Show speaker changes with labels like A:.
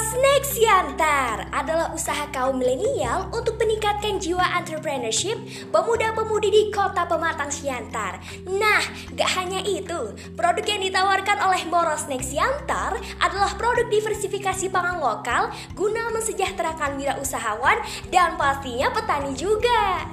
A: Snack Siantar adalah usaha kaum milenial untuk meningkatkan jiwa entrepreneurship pemuda-pemudi di kota pematang Siantar. Nah, gak hanya itu, produk yang ditawarkan oleh Moro Snack Siantar adalah produk diversifikasi pangan lokal guna mensejahterakan wirausahawan dan pastinya petani juga.